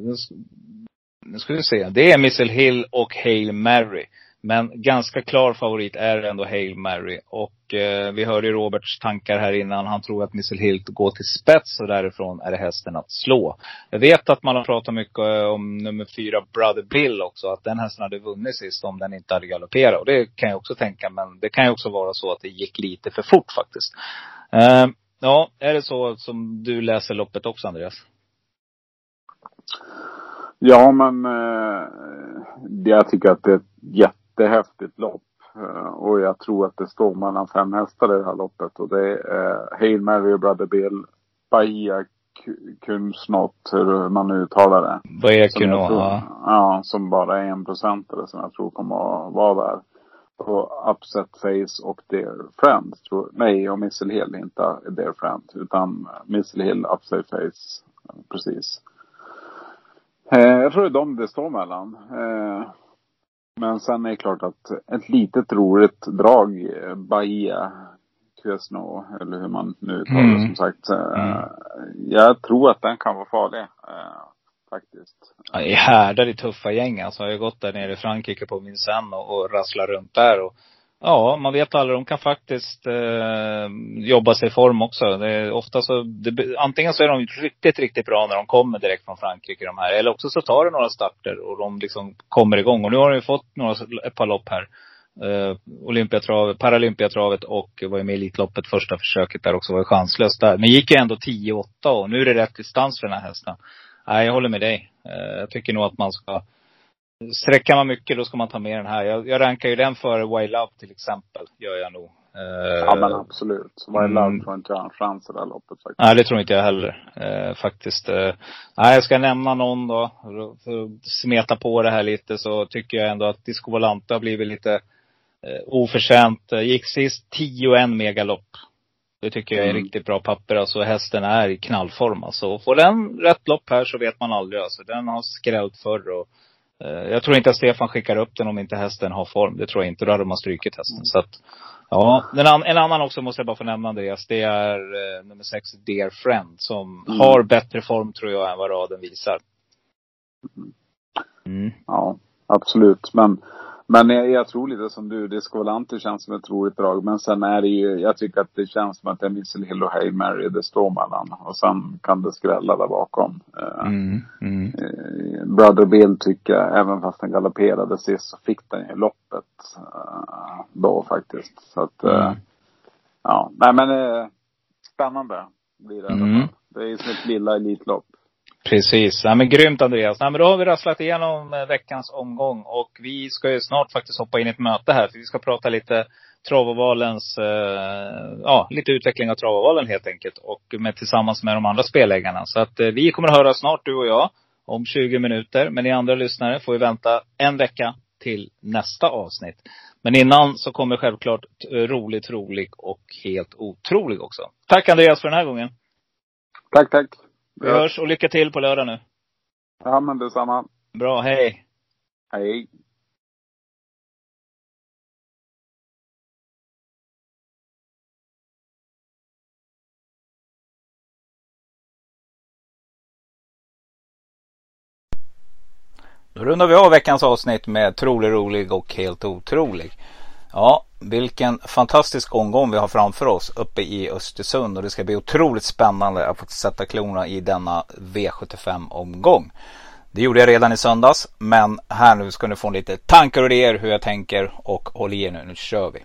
nu ska vi se. Det är Missile Hill och Hail Mary. Men ganska klar favorit är ändå Hail Mary. Och eh, vi hörde ju Roberts tankar här innan. Han tror att Missile Hilt går till spets och därifrån är det hästen att slå. Jag vet att man har pratat mycket eh, om nummer fyra, Brother Bill också. Att den hästen hade vunnit sist om den inte hade galopperat. Och det kan jag också tänka. Men det kan ju också vara så att det gick lite för fort faktiskt. Eh, ja, är det så som du läser loppet också Andreas? Ja, men eh, jag tycker att det är ett jättehäftigt lopp. Eh, och jag tror att det står mellan fem hästar i det här loppet. Och det är eh, Hail Mary och Brother Bill, Bahia Kunsnott, hur man nu uttalar det. Bahia Kunsnott, ja. Ja, som bara är en procentare som jag tror kommer att vara där. Och Upset Face och Dear Friend. Tror, nej, och Missile Hill, inte Dear Friend. Utan Missile Hill, Upset Face. Precis. Eh, jag tror det är de det står mellan. Eh, men sen är det klart att ett litet roligt drag, eh, Bahia Quesno, eller hur man nu uttalar det mm. som sagt. Eh, mm. Jag tror att den kan vara farlig. Eh, faktiskt. Ja, I härdar i tuffa gäng alltså. Jag har gått där nere i Frankrike på Vincennes och, och rasslar runt där. Och Ja, man vet aldrig. De kan faktiskt eh, jobba sig i form också. Det är ofta så, det, antingen så är de riktigt, riktigt bra när de kommer direkt från Frankrike de här. Eller också så tar det några starter och de liksom kommer igång. Och nu har de ju fått några, ett par lopp här. Eh, Olympiatravet, Paralympiatravet och var ju med i Elitloppet första försöket där också. Var ju chanslöst där. Men gick ju ändå 10-8 och nu är det rätt distans för den här hästen. Nej, jag håller med dig. Eh, jag tycker nog att man ska Sträcker man mycket då ska man ta med den här. Jag, jag rankar ju den före Why Love till exempel. Gör jag nog. ja men absolut. Love mm. tror inte jag har en chans i det här loppet faktiskt. Nej det tror inte jag heller. Eh, faktiskt. Eh, nej jag ska nämna någon då. För att smeta på det här lite så tycker jag ändå att Disco Volante har blivit lite eh, oförtjänt. Gick sist 10-1 megalopp. Det tycker jag är mm. riktigt bra papper. Alltså hästen är i knallform alltså. Får den rätt lopp här så vet man aldrig alltså. Den har skrällt förr och jag tror inte att Stefan skickar upp den om inte hästen har form. Det tror jag inte. Då hade man strykit hästen. Mm. Så att, ja. En, en, annan också måste jag bara få nämna Andreas. Det är eh, nummer sex, Dear Friend. Som mm. har bättre form tror jag än vad raden visar. Mm. Ja, absolut. Men men jag, jag, tror lite som du, det alltid kännas som ett roligt drag. Men sen är det ju, jag tycker att det känns som att det är Missile Hill och Hail Mary det står mellan. Och sen kan det skrälla där bakom. Eh, mm, mm. Eh, Brother Bill tycker jag, även fast den galopperade sist, så fick den ju loppet uh, då faktiskt. Så att, uh, ja, nej men spännande blir det mm. Det är ju som ett lilla Elitlopp. Precis. Ja, men grymt Andreas. Ja, men då har vi rasslat igenom eh, veckans omgång och vi ska ju snart faktiskt hoppa in i ett möte här. För vi ska prata lite Travovalens, eh, ja, lite utveckling av Travovalen helt enkelt. Och med, tillsammans med de andra spelägarna. Så att eh, vi kommer att höra snart du och jag om 20 minuter. Men ni andra lyssnare får ju vänta en vecka till nästa avsnitt. Men innan så kommer självklart eh, roligt, rolig och helt otrolig också. Tack Andreas för den här gången. Tack, tack. Vi ja. hörs och lycka till på lördag nu. Ja, men detsamma. Bra, hej. Hej. Då rundar vi av veckans avsnitt med trolig, rolig och helt otrolig. Ja, vilken fantastisk omgång vi har framför oss uppe i Östersund och det ska bli otroligt spännande att få sätta klorna i denna V75 omgång. Det gjorde jag redan i söndags men här nu ska ni få lite tankar och idéer hur jag tänker och håll i er nu, nu kör vi.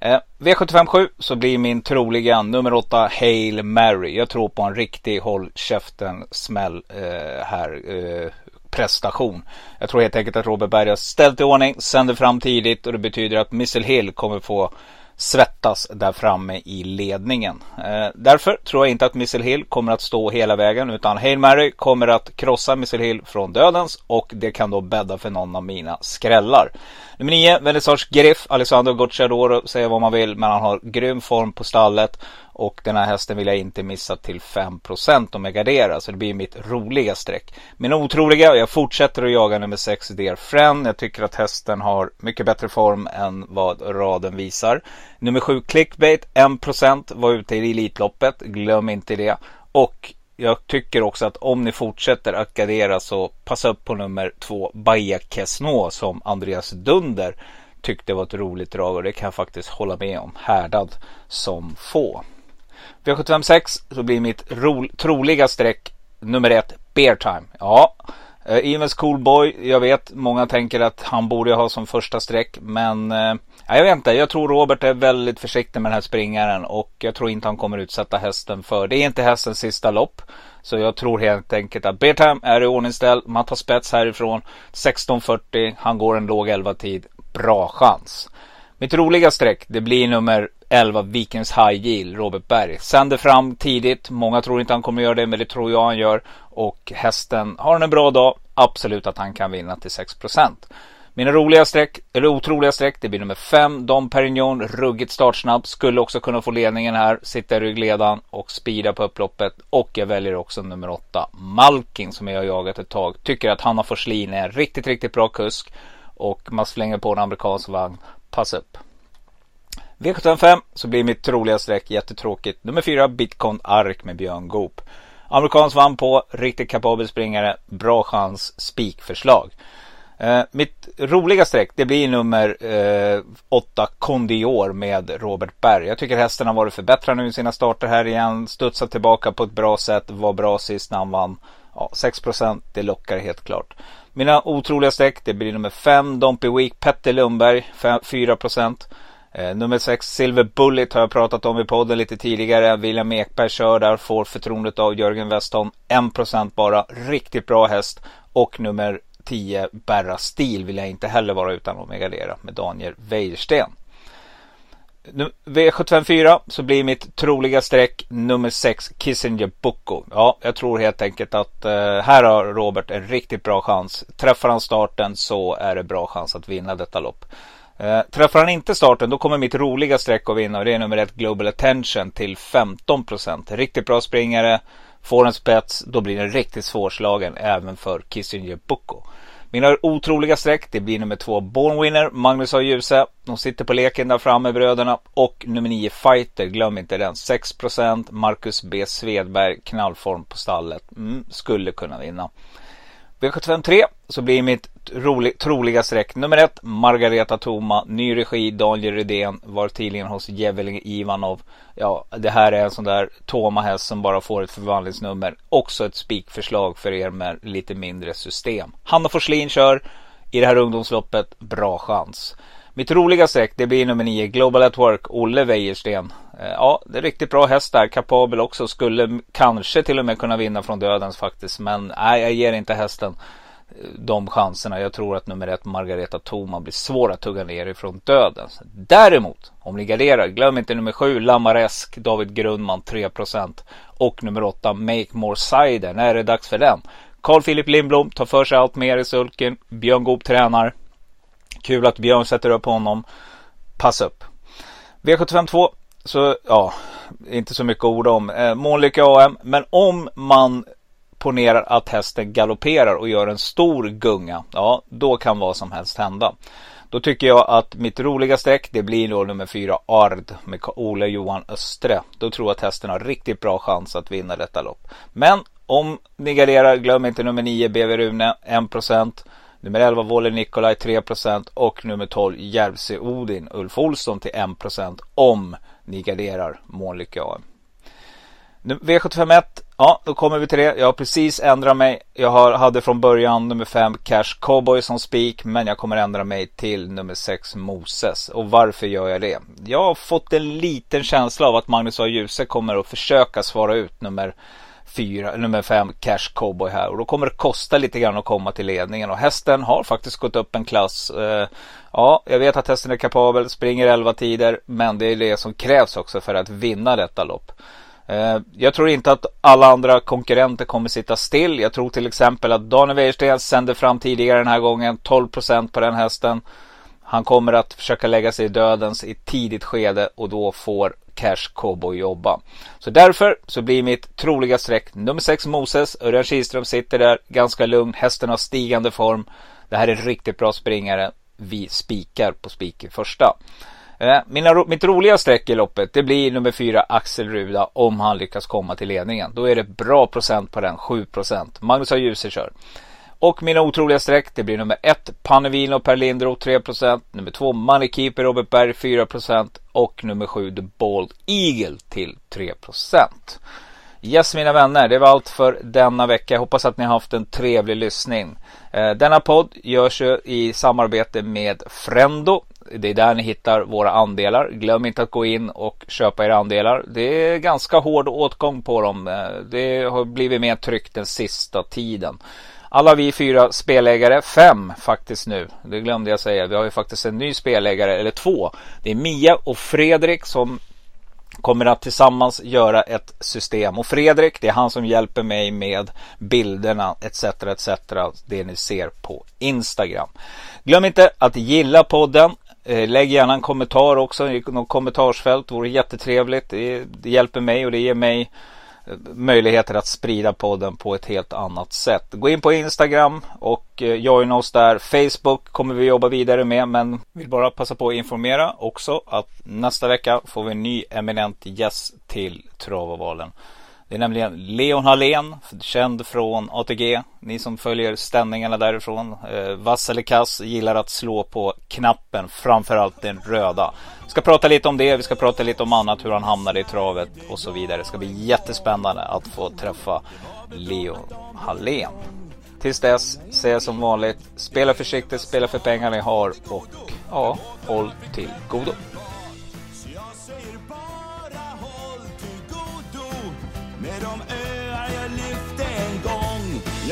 Eh, V75 7 så blir min troliga nummer 8 Hail Mary. Jag tror på en riktig håll käften smäll eh, här. Eh, prestation. Jag tror helt enkelt att Robert Berg har ställt i ordning, sänder fram tidigt och det betyder att Missile Hill kommer få svettas där framme i ledningen. Eh, därför tror jag inte att Missile Hill kommer att stå hela vägen utan Hail Mary kommer att krossa Missile Hill från dödens och det kan då bädda för någon av mina skrällar. Nummer 9, Vernissage Griff, Alessandro Gocciadoro, säger vad man vill men han har grym form på stallet och den här hästen vill jag inte missa till 5% om jag garderar. Så det blir mitt roliga streck. Min otroliga, jag fortsätter att jaga nummer 6 Dear Friend. Jag tycker att hästen har mycket bättre form än vad raden visar. Nummer 7 Clickbait, 1% var ute i Elitloppet. Glöm inte det. Och jag tycker också att om ni fortsätter att gardera så passa upp på nummer 2 Bahia Kesno som Andreas Dunder tyckte var ett roligt drag och det kan jag faktiskt hålla med om. Härdad som få. V756 så blir mitt ro, troliga streck nummer ett Bear Time. Ja, eh, uh, Evens Coolboy. Jag vet många tänker att han borde ha som första streck. Men eh, Ja, jag vet inte. Jag tror Robert är väldigt försiktig med den här springaren. Och jag tror inte han kommer utsätta hästen för. Det är inte hästens sista lopp. Så jag tror helt enkelt att Bear är i ordningställ. Man tar spets härifrån. 16.40. Han går en låg 11 tid. Bra chans. Mitt roliga streck det blir nummer 11 Vikings High Yield, Robert Berg. Sänder fram tidigt. Många tror inte han kommer göra det, men det tror jag han gör. Och hästen, har han en bra dag, absolut att han kan vinna till 6 mina roliga streck, eller otroliga streck, det blir nummer 5, Dom Perignon, ruggigt startsnabb. Skulle också kunna få ledningen här, sitta i ryggledan och speeda på upploppet. Och jag väljer också nummer 8, Malkin som jag har jagat ett tag. Tycker att Hanna Forslin är en riktigt, riktigt bra kusk. Och man slänger på en amerikansk vagn. Pass upp. V75 så blir mitt troliga streck jättetråkigt. Nummer 4 Bitcoin Ark med Björn Goop. Amerikansk vann på, riktigt kapabel springare, bra chans, spikförslag. Eh, mitt roliga streck det blir nummer 8 eh, Condior med Robert Berg. Jag tycker hästen har varit förbättrad nu i sina starter här igen. Studsat tillbaka på ett bra sätt. Var bra sist när han vann. Ja, 6% det lockar helt klart. Mina otroliga streck det blir nummer 5 Dompy Week Petter Lundberg 4%. Eh, nummer 6 Silver Bullet har jag pratat om i podden lite tidigare. William Ekberg kör där, får förtroendet av Jörgen Westholm. 1% bara, riktigt bra häst. Och nummer 10 Berra Stil vill jag inte heller vara utan att gardera med Daniel Wäjersten. V754 så blir mitt troliga streck nummer 6 Kissinger Boko. Ja, jag tror helt enkelt att eh, här har Robert en riktigt bra chans. Träffar han starten så är det bra chans att vinna detta lopp. Eh, träffar han inte starten då kommer mitt roliga streck att vinna och det är nummer 1 Global Attention till 15%. Riktigt bra springare. Får en spets då blir den riktigt svårslagen även för Kissinger Boko. Mina otroliga streck det blir nummer två Born Winner, Magnus A. Djuse. De sitter på leken där framme bröderna. Och nummer nio Fighter, glöm inte den. 6% Marcus B. Svedberg, knallform på stallet. Mm, skulle kunna vinna. V753 så blir mitt rolig, troliga streck nummer ett Margareta Toma, ny regi Daniel Redén, var tidigare hos Jeveling Ivanov. Ja, det här är en sån där Toma-häst som bara får ett förvandlingsnummer. Också ett spikförslag för er med lite mindre system. Hanna Forslin kör i det här ungdomsloppet, bra chans. Mitt roliga streck det blir nummer 9 Global at Work Olle Wäjersten. Eh, ja, det är riktigt bra häst där. Kapabel också. Skulle kanske till och med kunna vinna från dödens faktiskt. Men nej, jag ger inte hästen eh, de chanserna. Jag tror att nummer ett Margareta Thoma blir svår att tugga ner ifrån dödens. Däremot, om ni garderar, glöm inte nummer 7 Lamaresk David Grundman 3% och nummer 8 Make More Cider. När är det dags för den? Carl Philip Lindblom tar för sig allt mer i sulken. Björn Goop tränar. Kul att Björn sätter upp honom. Pass upp. V752 så ja, inte så mycket ord om. Eh, Månlycke AM. Men om man ponerar att hästen galopperar och gör en stor gunga. Ja, då kan vad som helst hända. Då tycker jag att mitt roliga streck det blir då nummer 4, Ard med Ole Johan Östre. Då tror jag att hästen har riktigt bra chans att vinna detta lopp. Men om ni garderar, glöm inte nummer 9 BV Rune 1%. Nummer 11 Volle Nikolaj 3% och nummer 12 Järvsö Odin Ulf Olsson till 1% om ni garderar Månlycke AM. V751, ja då kommer vi till det. Jag har precis ändrat mig. Jag har, hade från början nummer 5 Cash Cowboy som spik men jag kommer ändra mig till nummer 6 Moses. Och varför gör jag det? Jag har fått en liten känsla av att Magnus A. Djuse kommer att försöka svara ut nummer fyra, nummer fem Cash Cowboy här och då kommer det kosta lite grann att komma till ledningen och hästen har faktiskt gått upp en klass. Eh, ja, jag vet att hästen är kapabel, springer 11 tider, men det är det som krävs också för att vinna detta lopp. Eh, jag tror inte att alla andra konkurrenter kommer sitta still. Jag tror till exempel att Daniel Wäjersten sände fram tidigare den här gången 12 procent på den hästen. Han kommer att försöka lägga sig i dödens i tidigt skede och då får Cash Cowboy jobba. Så därför så blir mitt troliga streck nummer 6 Moses. Örjan Kihlström sitter där ganska lugn. Hästen har stigande form. Det här är riktigt bra springare. Vi spikar på spik i första. Eh, mina, mitt roliga streck i loppet det blir nummer 4 Axel Ruda om han lyckas komma till ledningen. Då är det bra procent på den, 7 procent. Magnus har Djuse kör. Och mina otroliga streck det blir nummer 1 Panevino Per Lindro 3 Nummer 2 Moneykeeper Robert Berg 4% och nummer 7 The Bald Eagle till 3% Yes mina vänner, det var allt för denna vecka. Jag hoppas att ni har haft en trevlig lyssning. Eh, denna podd görs ju i samarbete med Frendo. Det är där ni hittar våra andelar. Glöm inte att gå in och köpa era andelar. Det är ganska hård åtgång på dem. Eh, det har blivit mer tryckt den sista tiden. Alla vi fyra spelägare, fem faktiskt nu, det glömde jag säga. Vi har ju faktiskt en ny spelägare, eller två. Det är Mia och Fredrik som kommer att tillsammans göra ett system. Och Fredrik, det är han som hjälper mig med bilderna etc. etc. Det ni ser på Instagram. Glöm inte att gilla podden. Eh, lägg gärna en kommentar också i något kommentarsfält. Det vore jättetrevligt. Det hjälper mig och det ger mig möjligheter att sprida podden på ett helt annat sätt. Gå in på Instagram och join joina oss där. Facebook kommer vi jobba vidare med men vill bara passa på att informera också att nästa vecka får vi en ny eminent gäst till Travovalen. Det är nämligen Leon Hallén, känd från ATG. Ni som följer ställningarna därifrån. Eh, vass eller kass, gillar att slå på knappen, framförallt den röda. Vi ska prata lite om det, vi ska prata lite om annat, hur han hamnade i travet och så vidare. Det ska bli jättespännande att få träffa Leon Hallén. Tills dess, säger som vanligt, spela försiktigt, spela för pengar ni har och ja, håll till godo.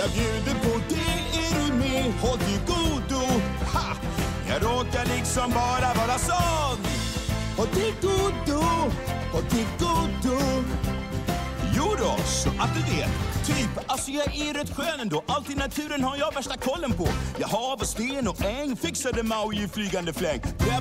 Jag bjuder på det, är du med? Håll till godo! Ha! Jag råkar liksom bara vara sån. Håll till godo, håll till godo. Jo då, så att du vet. Typ, alltså jag är rätt skön ändå. Allt i naturen har jag värsta kollen på. Jag har hav och sten och äng fixade Maui i flygande fläng.